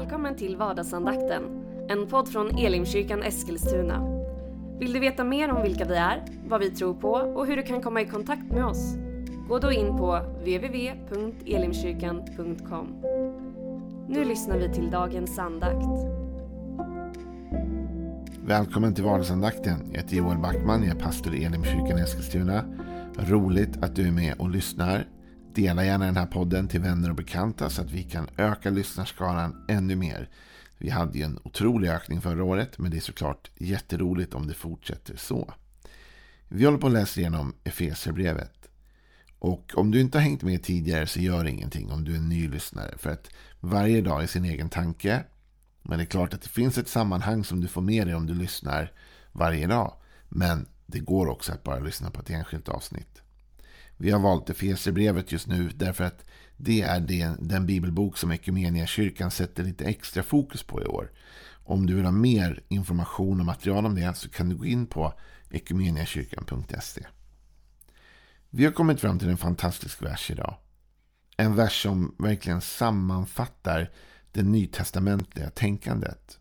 Välkommen till vardagsandakten, en podd från Elimkyrkan Eskilstuna. Vill du veta mer om vilka vi är, vad vi tror på och hur du kan komma i kontakt med oss? Gå då in på www.elimkyrkan.com. Nu lyssnar vi till dagens andakt. Välkommen till vardagsandakten. Jag heter Joel Backman, jag är pastor i Elimkyrkan Eskilstuna. Roligt att du är med och lyssnar. Dela gärna den här podden till vänner och bekanta så att vi kan öka lyssnarskaran ännu mer. Vi hade ju en otrolig ökning förra året, men det är såklart jätteroligt om det fortsätter så. Vi håller på att läsa igenom Efesierbrevet. Och om du inte har hängt med tidigare så gör ingenting om du är en ny lyssnare. För att varje dag är sin egen tanke. Men det är klart att det finns ett sammanhang som du får med dig om du lyssnar varje dag. Men det går också att bara lyssna på ett enskilt avsnitt. Vi har valt Efesierbrevet just nu därför att det är det, den bibelbok som kyrkan sätter lite extra fokus på i år. Om du vill ha mer information och material om det så kan du gå in på ekumeniakyrkan.se. Vi har kommit fram till en fantastisk vers idag. En vers som verkligen sammanfattar det nytestamentliga tänkandet.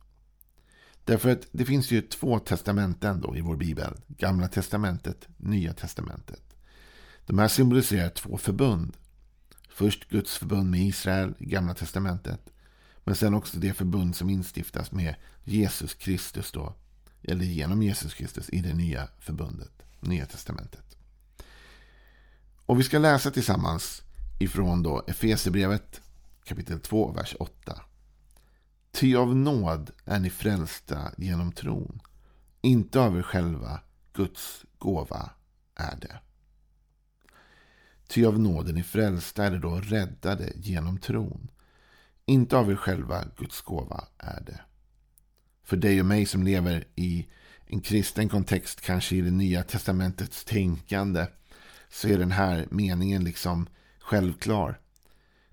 Därför att det finns ju två testamenten då i vår bibel. Gamla testamentet, Nya testamentet. De här symboliserar två förbund. Först Guds förbund med Israel i Gamla Testamentet. Men sen också det förbund som instiftas med Jesus Kristus då. Eller genom Jesus Kristus i det nya förbundet. Nya Testamentet. Och vi ska läsa tillsammans ifrån då Efesierbrevet kapitel 2, vers 8. Ty av nåd är ni frälsta genom tron. Inte av er själva, Guds gåva är det. Ty av nåden är frälsta är det då räddade genom tron. Inte av er själva, Guds gåva är det. För dig och mig som lever i en kristen kontext, kanske i det nya testamentets tänkande, så är den här meningen liksom självklar.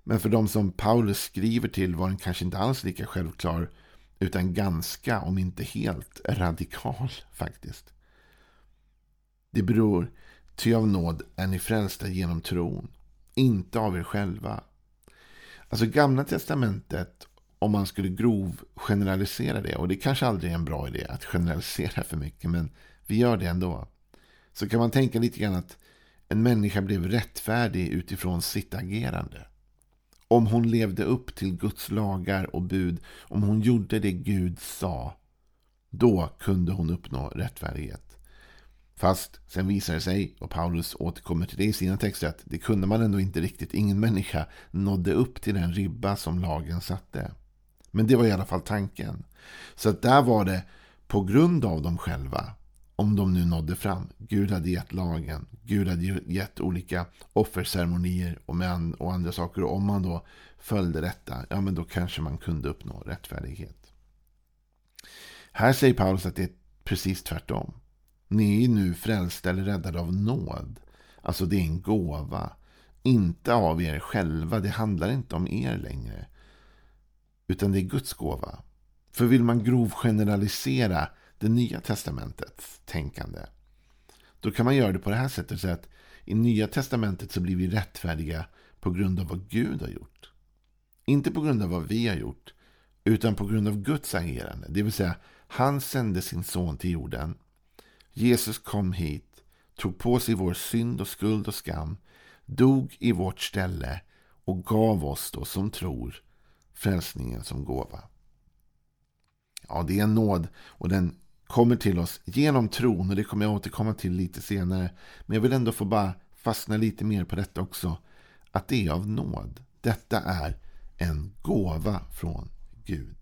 Men för de som Paulus skriver till var den kanske inte alls lika självklar, utan ganska, om inte helt, radikal faktiskt. Det beror Ty av nåd är ni frälsta genom tron, inte av er själva. Alltså gamla testamentet, om man skulle grov generalisera det, och det kanske aldrig är en bra idé att generalisera för mycket, men vi gör det ändå. Så kan man tänka lite grann att en människa blev rättfärdig utifrån sitt agerande. Om hon levde upp till Guds lagar och bud, om hon gjorde det Gud sa, då kunde hon uppnå rättfärdighet. Fast sen visar det sig, och Paulus återkommer till det i sina texter, att det kunde man ändå inte riktigt. Ingen människa nådde upp till den ribba som lagen satte. Men det var i alla fall tanken. Så att där var det på grund av dem själva, om de nu nådde fram. Gud hade gett lagen, Gud hade gett olika offerceremonier och, med och andra saker. Och om man då följde detta, ja men då kanske man kunde uppnå rättfärdighet. Här säger Paulus att det är precis tvärtom. Ni är nu frälsta eller räddade av nåd. Alltså det är en gåva. Inte av er själva. Det handlar inte om er längre. Utan det är Guds gåva. För vill man grovgeneralisera det nya testamentets tänkande. Då kan man göra det på det här sättet. Så att I nya testamentet så blir vi rättfärdiga på grund av vad Gud har gjort. Inte på grund av vad vi har gjort. Utan på grund av Guds agerande. Det vill säga, han sände sin son till jorden Jesus kom hit, tog på sig vår synd och skuld och skam, dog i vårt ställe och gav oss då som tror frälsningen som gåva. Ja, det är en nåd och den kommer till oss genom tron och det kommer jag återkomma till lite senare. Men jag vill ändå få bara fastna lite mer på detta också. Att det är av nåd. Detta är en gåva från Gud.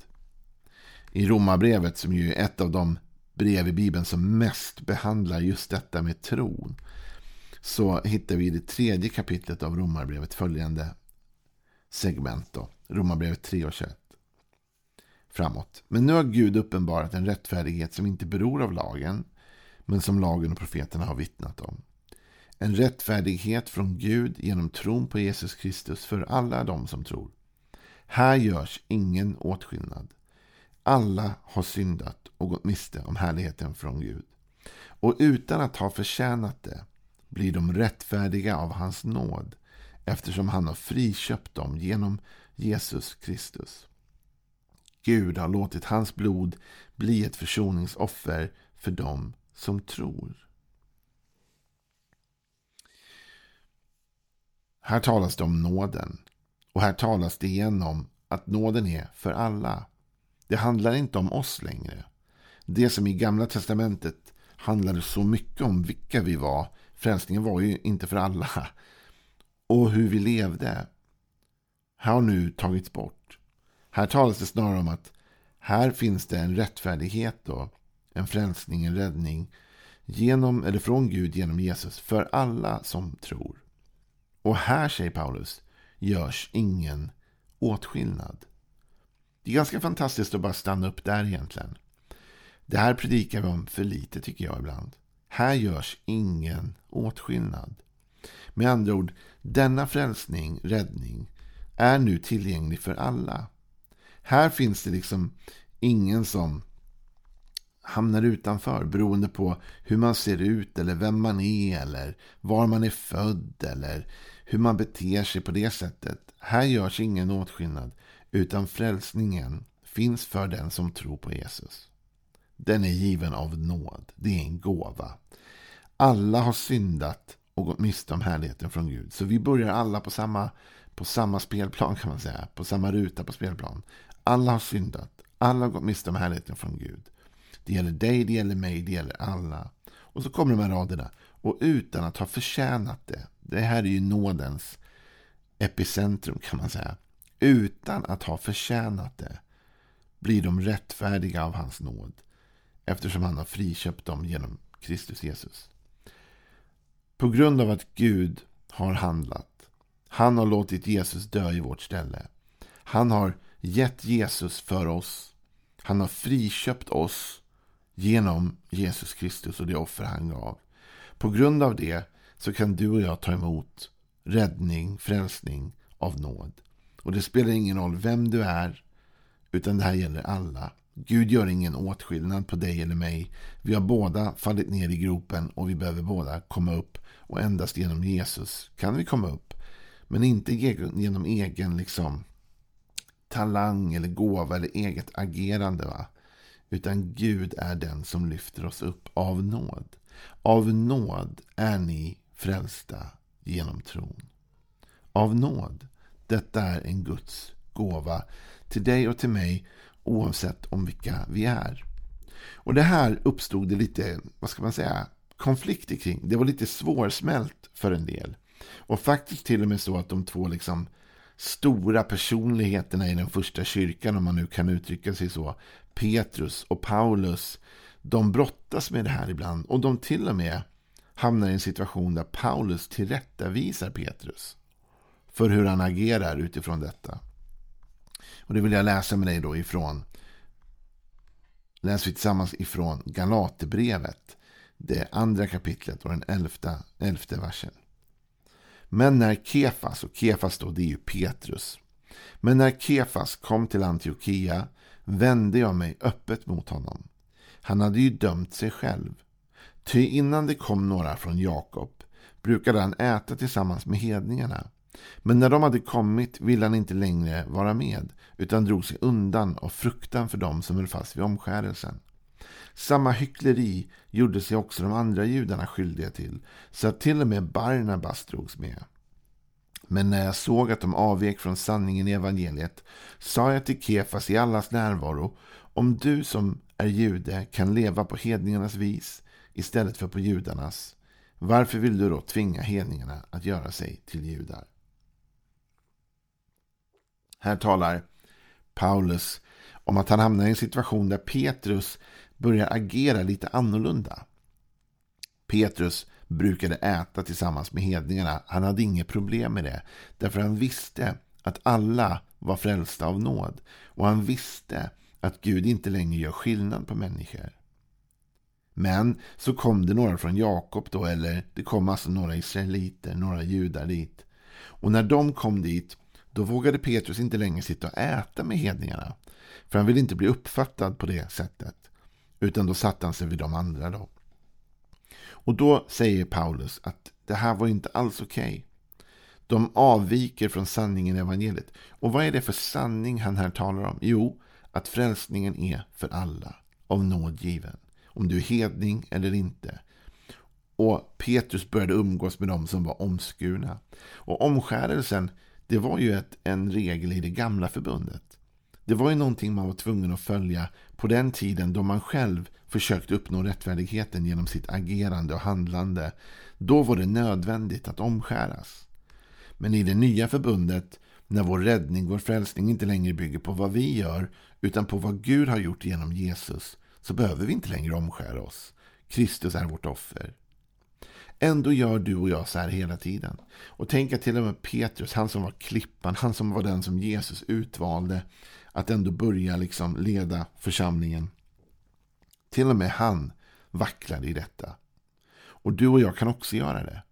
I Romarbrevet som ju är ett av de brev i Bibeln som mest behandlar just detta med tron. Så hittar vi i det tredje kapitlet av Romarbrevet följande segment. Då. Romarbrevet 3 och 21. Framåt. Men nu har Gud uppenbarat en rättfärdighet som inte beror av lagen, men som lagen och profeterna har vittnat om. En rättfärdighet från Gud genom tron på Jesus Kristus för alla de som tror. Här görs ingen åtskillnad. Alla har syndat och gått miste om härligheten från Gud. Och utan att ha förtjänat det blir de rättfärdiga av hans nåd eftersom han har friköpt dem genom Jesus Kristus. Gud har låtit hans blod bli ett försoningsoffer för dem som tror. Här talas det om nåden. Och här talas det igen om att nåden är för alla. Det handlar inte om oss längre. Det som i Gamla Testamentet handlade så mycket om vilka vi var. Frälsningen var ju inte för alla. Och hur vi levde. Har nu tagits bort. Här talas det snarare om att här finns det en rättfärdighet och en frälsning, en räddning genom, eller från Gud genom Jesus för alla som tror. Och här, säger Paulus, görs ingen åtskillnad. Det är ganska fantastiskt att bara stanna upp där egentligen. Det här predikar vi om för lite tycker jag ibland. Här görs ingen åtskillnad. Med andra ord, denna frälsning, räddning, är nu tillgänglig för alla. Här finns det liksom ingen som hamnar utanför beroende på hur man ser ut eller vem man är eller var man är född eller hur man beter sig på det sättet. Här görs ingen åtskillnad utan frälsningen finns för den som tror på Jesus. Den är given av nåd. Det är en gåva. Alla har syndat och gått miste om härligheten från Gud. Så vi börjar alla på samma, på samma spelplan kan man säga. På samma ruta på spelplan. Alla har syndat. Alla har gått miste om härligheten från Gud. Det gäller dig, det gäller mig, det gäller alla. Och så kommer de här raderna. Och utan att ha förtjänat det. Det här är ju nådens epicentrum kan man säga. Utan att ha förtjänat det blir de rättfärdiga av hans nåd. Eftersom han har friköpt dem genom Kristus Jesus. På grund av att Gud har handlat. Han har låtit Jesus dö i vårt ställe. Han har gett Jesus för oss. Han har friköpt oss genom Jesus Kristus och det offer han gav. På grund av det så kan du och jag ta emot räddning, frälsning av nåd. Och det spelar ingen roll vem du är, utan det här gäller alla. Gud gör ingen åtskillnad på dig eller mig. Vi har båda fallit ner i gropen och vi behöver båda komma upp. Och endast genom Jesus kan vi komma upp. Men inte genom egen liksom, talang eller gåva eller eget agerande. Va? Utan Gud är den som lyfter oss upp av nåd. Av nåd är ni frälsta genom tron. Av nåd. Detta är en Guds gåva till dig och till mig oavsett om vilka vi är. Och det här uppstod det lite, vad ska man säga, konflikter kring. Det var lite svårsmält för en del. Och faktiskt till och med så att de två liksom stora personligheterna i den första kyrkan, om man nu kan uttrycka sig så, Petrus och Paulus, de brottas med det här ibland. Och de till och med hamnar i en situation där Paulus tillrättavisar Petrus för hur han agerar utifrån detta. Och det vill jag läsa med dig då ifrån. Läser vi tillsammans ifrån Galaterbrevet. Det andra kapitlet och den elfte, elfte versen. Men när Kefas, och Kefas då det är ju Petrus. Men när Kefas kom till Antiochia vände jag mig öppet mot honom. Han hade ju dömt sig själv. Ty innan det kom några från Jakob brukade han äta tillsammans med hedningarna. Men när de hade kommit ville han inte längre vara med utan drog sig undan av fruktan för dem som höll fast vid omskärelsen. Samma hyckleri gjorde sig också de andra judarna skyldiga till så att till och med Barnabas drogs med. Men när jag såg att de avvek från sanningen i evangeliet sa jag till Kefas i allas närvaro om du som är jude kan leva på hedningarnas vis istället för på judarnas varför vill du då tvinga hedningarna att göra sig till judar? Här talar Paulus om att han hamnar i en situation där Petrus börjar agera lite annorlunda. Petrus brukade äta tillsammans med hedningarna. Han hade inget problem med det. Därför han visste att alla var frälsta av nåd. Och han visste att Gud inte längre gör skillnad på människor. Men så kom det några från Jakob då, eller det kom alltså några israeliter, några judar dit. Och när de kom dit då vågade Petrus inte längre sitta och äta med hedningarna. För han ville inte bli uppfattad på det sättet. Utan då satte han sig vid de andra. då. Och då säger Paulus att det här var inte alls okej. Okay. De avviker från sanningen i evangeliet. Och vad är det för sanning han här talar om? Jo, att frälsningen är för alla, av nåd given. Om du är hedning eller inte. Och Petrus började umgås med dem som var omskurna. Och omskärelsen, det var ju ett, en regel i det gamla förbundet. Det var ju någonting man var tvungen att följa på den tiden då man själv försökte uppnå rättfärdigheten genom sitt agerande och handlande. Då var det nödvändigt att omskäras. Men i det nya förbundet, när vår räddning, vår frälsning inte längre bygger på vad vi gör, utan på vad Gud har gjort genom Jesus, så behöver vi inte längre omskära oss. Kristus är vårt offer. Ändå gör du och jag så här hela tiden. Och tänk att till och med Petrus, han som var klippan, han som var den som Jesus utvalde, att ändå börja liksom leda församlingen. Till och med han vacklade i detta. Och du och jag kan också göra det.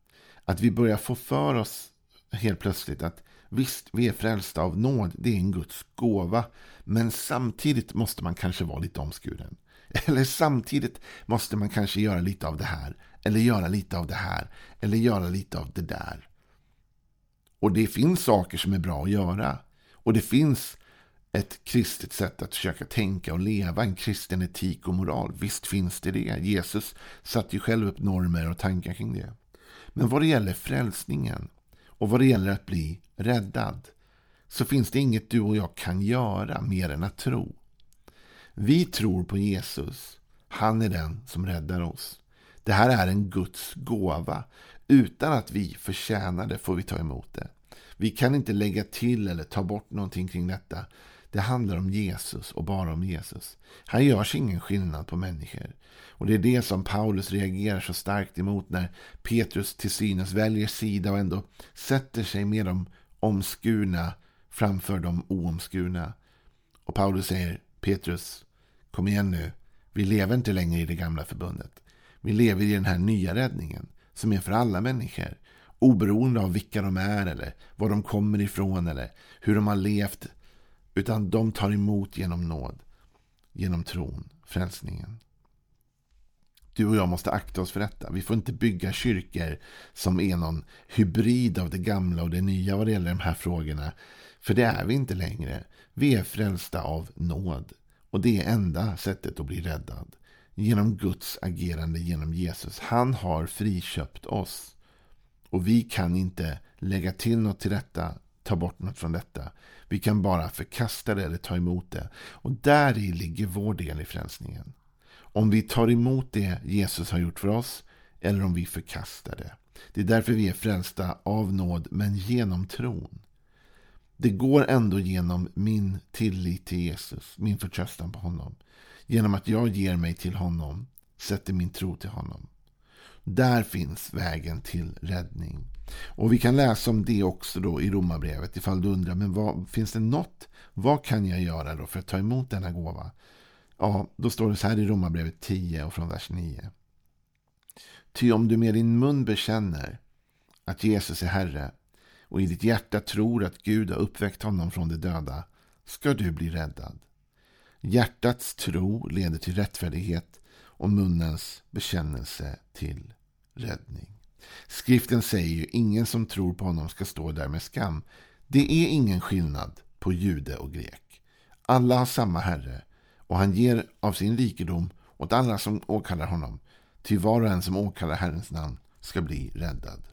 Att vi börjar få för oss helt plötsligt att visst, vi är frälsta av nåd, det är en Guds gåva. Men samtidigt måste man kanske vara lite omskuren. Eller samtidigt måste man kanske göra lite av det här. Eller göra lite av det här. Eller göra lite av det där. Och det finns saker som är bra att göra. Och det finns ett kristet sätt att försöka tänka och leva, en kristen etik och moral. Visst finns det det. Jesus satte ju själv upp normer och tankar kring det. Men vad det gäller frälsningen och vad det gäller att bli räddad så finns det inget du och jag kan göra mer än att tro. Vi tror på Jesus. Han är den som räddar oss. Det här är en Guds gåva. Utan att vi förtjänar det får vi ta emot det. Vi kan inte lägga till eller ta bort någonting kring detta. Det handlar om Jesus och bara om Jesus. Här görs ingen skillnad på människor. Och det är det som Paulus reagerar så starkt emot när Petrus till synes väljer sida och ändå sätter sig med de omskurna framför de oomskurna. Och Paulus säger Petrus, kom igen nu. Vi lever inte längre i det gamla förbundet. Vi lever i den här nya räddningen som är för alla människor. Oberoende av vilka de är eller var de kommer ifrån eller hur de har levt. Utan de tar emot genom nåd. Genom tron, frälsningen. Du och jag måste akta oss för detta. Vi får inte bygga kyrkor som är någon hybrid av det gamla och det nya vad det gäller de här frågorna. För det är vi inte längre. Vi är frälsta av nåd. Och det är enda sättet att bli räddad. Genom Guds agerande genom Jesus. Han har friköpt oss. Och vi kan inte lägga till något till detta, ta bort något från detta. Vi kan bara förkasta det eller ta emot det. Och där i ligger vår del i frälsningen. Om vi tar emot det Jesus har gjort för oss eller om vi förkastar det. Det är därför vi är frälsta av nåd, men genom tron. Det går ändå genom min tillit till Jesus, min förtröstan på honom. Genom att jag ger mig till honom, sätter min tro till honom. Där finns vägen till räddning. Och vi kan läsa om det också då i Romarbrevet ifall du undrar, men vad, finns det något? Vad kan jag göra då för att ta emot denna gåva? Ja, då står det så här i Romarbrevet 10 och från vers 9. Ty om du med din mun bekänner att Jesus är Herre och i ditt hjärta tror att Gud har uppväckt honom från de döda ska du bli räddad. Hjärtats tro leder till rättfärdighet och munnens bekännelse till räddning. Skriften säger ju ingen som tror på honom ska stå där med skam. Det är ingen skillnad på jude och grek. Alla har samma Herre och han ger av sin rikedom åt alla som åkallar honom. Till var och en som åkallar Herrens namn ska bli räddad.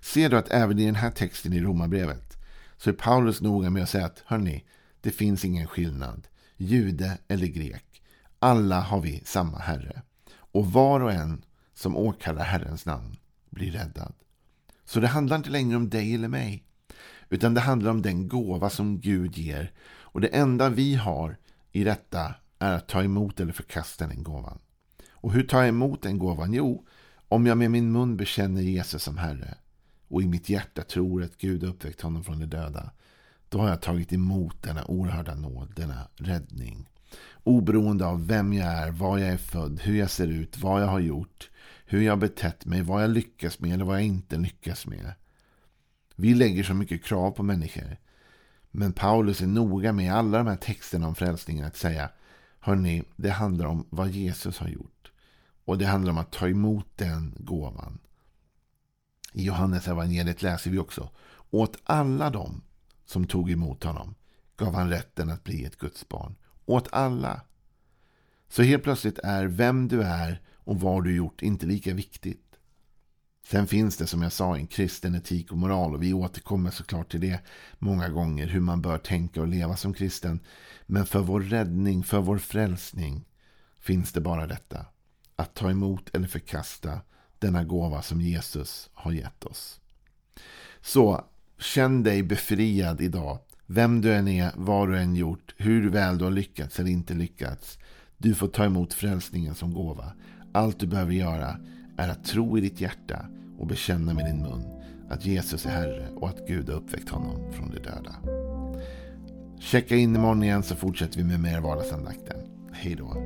Ser du att även i den här texten i Romarbrevet så är Paulus noga med att säga att hörni, det finns ingen skillnad. Jude eller grek. Alla har vi samma Herre. Och var och en som åkallar Herrens namn blir räddad. Så det handlar inte längre om dig eller mig. Utan det handlar om den gåva som Gud ger. Och det enda vi har i detta är att ta emot eller förkasta den gåvan. Och hur tar jag emot den gåvan? Jo, om jag med min mun bekänner Jesus som Herre och i mitt hjärta tror att Gud har uppväckt honom från de döda. Då har jag tagit emot denna oerhörda nåd, denna räddning. Oberoende av vem jag är, var jag är född, hur jag ser ut, vad jag har gjort, hur jag har betett mig, vad jag lyckas med eller vad jag inte lyckas med. Vi lägger så mycket krav på människor. Men Paulus är noga med alla de här texterna om frälsningen att säga Hörni, det handlar om vad Jesus har gjort. Och det handlar om att ta emot den gåvan. I Johannes evangeliet läser vi också. Åt alla dem som tog emot honom gav han rätten att bli ett Guds barn. åt alla. Så helt plötsligt är vem du är och vad du gjort inte lika viktigt. Sen finns det som jag sa en kristen etik och moral och vi återkommer såklart till det många gånger hur man bör tänka och leva som kristen. Men för vår räddning, för vår frälsning finns det bara detta. Att ta emot eller förkasta denna gåva som Jesus har gett oss. Så känn dig befriad idag. Vem du än är, vad du än gjort, hur väl du har lyckats eller inte lyckats. Du får ta emot frälsningen som gåva. Allt du behöver göra är att tro i ditt hjärta och bekänna med din mun att Jesus är Herre och att Gud har uppväckt honom från de döda. Checka in imorgon igen så fortsätter vi med mer vardagsandakten. Hej då.